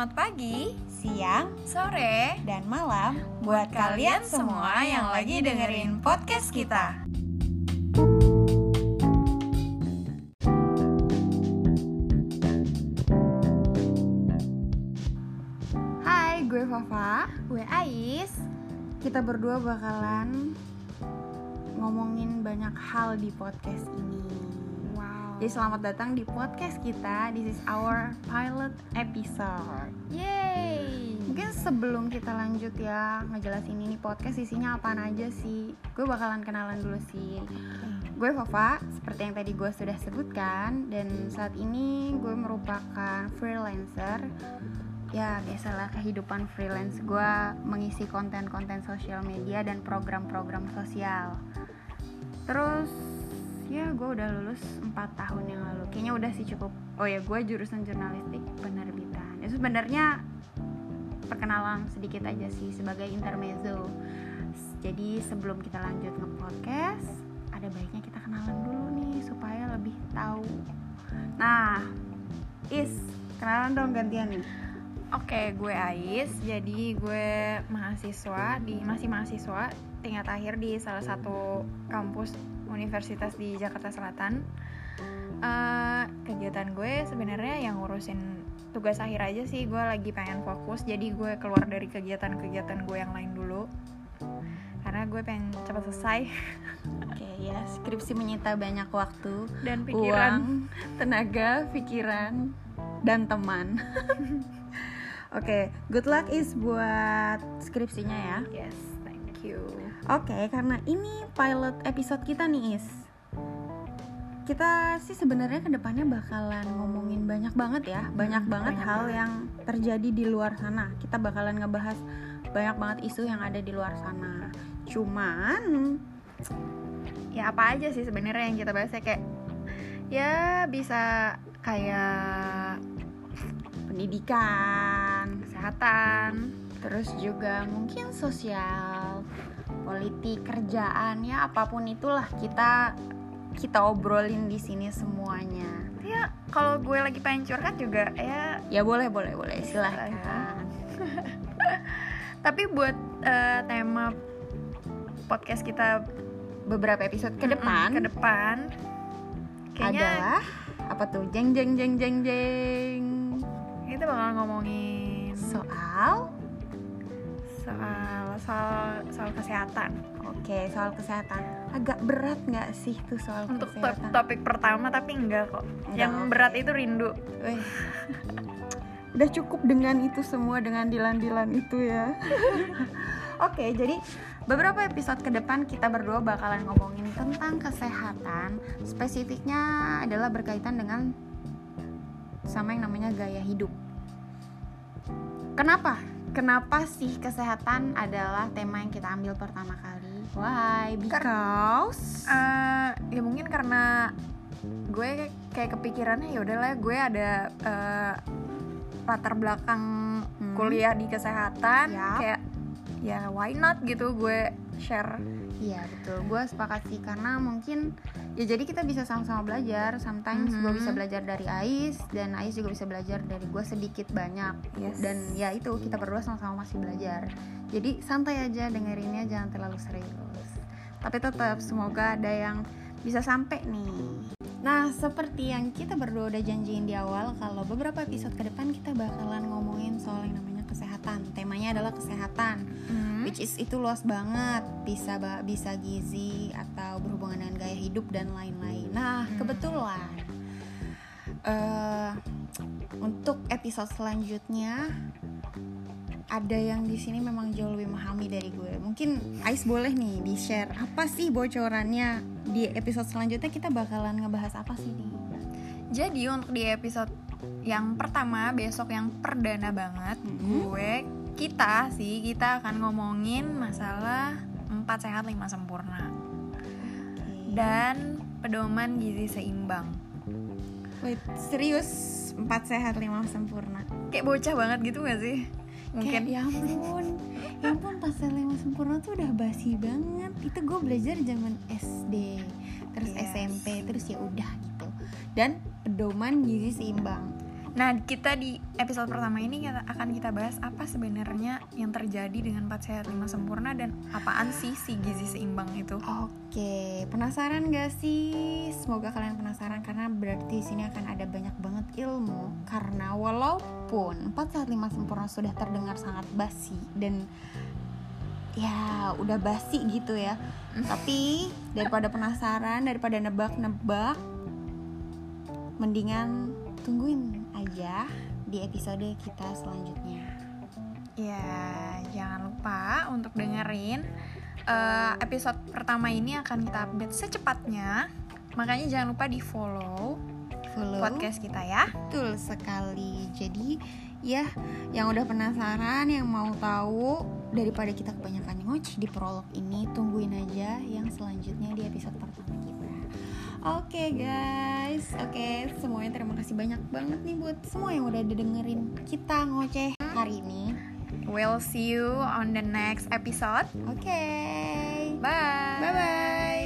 Selamat pagi, siang, sore, dan malam buat kalian semua yang lagi dengerin podcast kita. Hai, gue Fafa. Gue Ais. Kita berdua bakalan ngomongin banyak hal di podcast ini. Wow. Jadi selamat datang di podcast kita. This is our pilot episode. Yeay. Mungkin sebelum kita lanjut ya ngejelasin ini podcast isinya apaan aja sih. Gue bakalan kenalan dulu sih. Gue Fafa, seperti yang tadi gue sudah sebutkan Dan saat ini gue merupakan freelancer Ya biasalah kehidupan freelance Gue mengisi konten-konten sosial media dan program-program sosial Terus ya gue udah lulus 4 tahun yang lalu Kayaknya udah sih cukup Oh ya gue jurusan jurnalistik penerbitan Itu sebenarnya perkenalan sedikit aja sih sebagai intermezzo Jadi sebelum kita lanjut nge-podcast ada baiknya kita kenalan dulu nih supaya lebih tahu. Nah, Is, kenalan dong gantian nih. Oke, gue Ais. Jadi gue mahasiswa di masih mahasiswa tingkat akhir di salah satu kampus universitas di Jakarta Selatan. Eh, kegiatan gue sebenarnya yang ngurusin tugas akhir aja sih. Gue lagi pengen fokus. Jadi gue keluar dari kegiatan-kegiatan gue yang lain dulu. Karena gue pengen cepat selesai Oke ya, skripsi menyita banyak waktu, dan pikiran. uang, tenaga, pikiran, dan teman. Oke, good luck Is buat skripsinya ya. Yes, you. Oke, karena ini pilot episode kita nih Is. Kita sih sebenarnya ke depannya bakalan ngomongin banyak banget ya. Banyak Hmm, banget banyak hal banget. yang terjadi di luar sana. Kita bakalan ngebahas banyak banget isu yang ada di luar sana. Cuman ya apa aja sih sebenarnya yang kita bahas ya? Kayak ya bisa kayak pendidikan kesehatan Terus juga mungkin sosial, politik, kerjaan ya apa pun itulah kita kita obrolin di sini semuanya. ya kalau gue lagi pengen curhat juga ya Ya boleh boleh boleh silahkan. Silahkan. tapi buat eh, tema podcast kita Beberapa episode ke depan ke depan kayaknya adalah apa tuh jeng jeng jeng jeng jeng kita bakal ngomongin soal soal soal soal kesehatan oke soal kesehatan agak berat nggak sih tuh soal untuk kesehatan? topik pertama tapi enggak kok Enggak, yang oke. berat itu rindu. Udah cukup dengan itu semua dengan dilan-dilan itu ya. Oke, jadi beberapa episode ke depan kita berdua bakalan ngomongin tentang kesehatan. Spesifiknya adalah berkaitan dengan sama yang namanya gaya hidup. Kenapa? Kenapa sih kesehatan adalah tema yang kita ambil pertama kali? Why? Because Eh, ya mungkin karena gue kayak kepikirannya ya udahlah gue ada eh, latar belakang Hmm. kuliah di kesehatan Yap. kayak ya why not gitu gue share Iya betul, gue sepakat sih karena mungkin ya jadi kita bisa sama-sama belajar. Sometimes gue Mhm. bisa belajar dari Ais dan Ais juga bisa belajar dari gue sedikit banyak. Yes. Dan ya itu kita berdua sama-sama masih belajar. Jadi santai aja dengerinnya jangan terlalu serius. Tapi tetap semoga ada yang bisa sampai nih. Nah seperti yang kita berdua udah janjiin di awal kalau beberapa episode ke depan kita bakalan ngomongin soal yang namanya kesehatan. Temanya adalah kesehatan which is itu luas banget bisa bisa gizi atau berhubungan dengan gaya hidup dan lain-lain nah Hmm. kebetulan eh untuk episode selanjutnya ada yang di sini memang jauh lebih memahami dari gue mungkin Ais boleh nih di share apa sih bocorannya di episode selanjutnya kita bakalan ngebahas apa sih nih jadi untuk di episode yang pertama besok yang perdana banget Mhm. gue kita sih kita akan ngomongin masalah 4 sehat 5 sempurna. Dan pedoman gizi seimbang. Wait, serius? Empat sehat lima sempurna? Kayak bocah banget gitu gak sih? Mungkin. Kayak, ya ampun. Ya ampun pas lima sempurna tuh udah basi banget. Itu gue belajar zaman SD terus Yes. SMP terus ya udah gitu. Dan pedoman gizi seimbang Nah, kita di episode pertama ini kita akan kita bahas apa sebenarnya yang terjadi dengan 4 sehat 5 sempurna dan apaan sih si gizi seimbang itu. Oke, penasaran gak sih? Semoga kalian penasaran karena berarti di sini akan ada banyak banget ilmu karena walaupun 4 sehat 5 sempurna sudah terdengar sangat basi dan ya udah basi gitu ya. Tapi daripada penasaran, daripada nebak-nebak mendingan tungguin aja di episode kita selanjutnya. Ya, jangan lupa untuk dengerin uh, episode pertama ini akan kita update secepatnya. Makanya jangan lupa di follow Follow podcast kita ya. Betul sekali. Jadi ya yang udah penasaran, yang mau tahu daripada kita kebanyakan ngoci di prolog ini, tungguin aja yang selanjutnya di episode pertama kita. Oke guys, oke semuanya terima kasih banyak banget nih buat semua yang udah dengerin kita ngoceh hari ini. We'll see you on the next episode. Oke, Bye. bye bye.